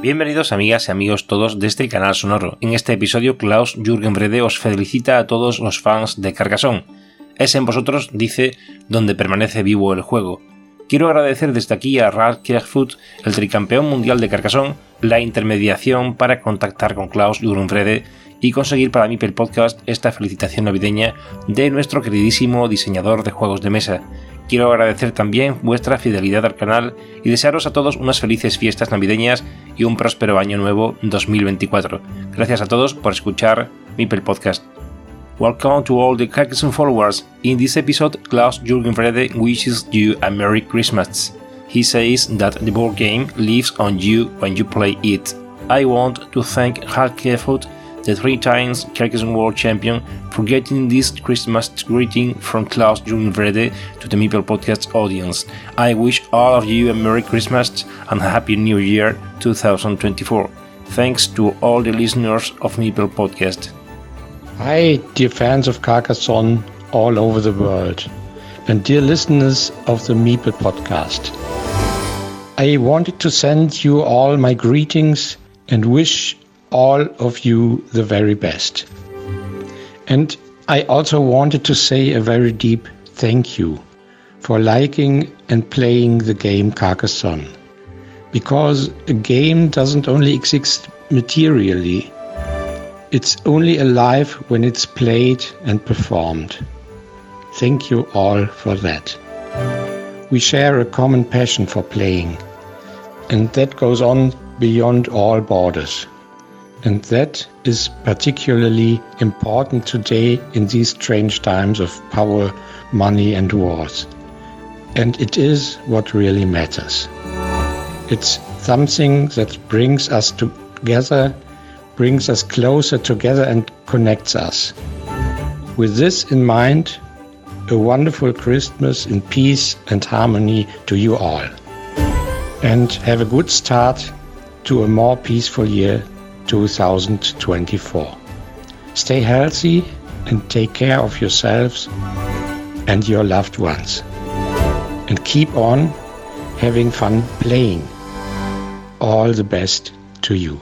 Bienvenidos amigas y amigos todos de este canal sonoro. En este episodio Klaus Jürgen Brede os felicita a todos los fans de Carcassonne. Es en vosotros, dice, donde permanece vivo el juego. Quiero agradecer desde aquí a Ralph Kerfoot, el tricampeón mundial de Carcassonne, la intermediación para contactar con Klaus Jürgen Brede y conseguir para mí el podcast esta felicitación navideña de nuestro queridísimo diseñador de juegos de mesa. Quiero agradecer también vuestra fidelidad al canal y desearos a todos unas felices fiestas navideñas y un próspero año nuevo 2024. Gracias a todos por escuchar Mipel Podcast. Welcome to all the Carcassonne followers. In this episode, Klaus Jürgen Frede wishes you a Merry Christmas. He says that the board game lives on you when you play it. I want to thank Hulk Kefoot the three times Carcassonne World Champion, for getting this Christmas greeting from Klaus Jürgen Wrede to the Meeple Podcast audience. I wish all of you a Merry Christmas and a Happy New Year 2024. Thanks to all the listeners of Meeple Podcast. Hi, dear fans of Carcassonne all over the world, and dear listeners of the Meeple Podcast. I wanted to send you all my greetings and wish all of you the very best. And I also wanted to say a very deep thank you for liking and playing the game Carcassonne. Because a game doesn't only exist materially, it's only alive when it's played and performed. Thank you all for that. We share a common passion for playing, and that goes on beyond all borders. And that is particularly important today in these strange times of power, money, and wars. And it is what really matters. It's something that brings us together, brings us closer together, and connects us. With this in mind, a wonderful Christmas in peace and harmony to you all. And have a good start to a more peaceful year 2024. Stay healthy and take care of yourselves and your loved ones. And keep on having fun playing. All the best to you.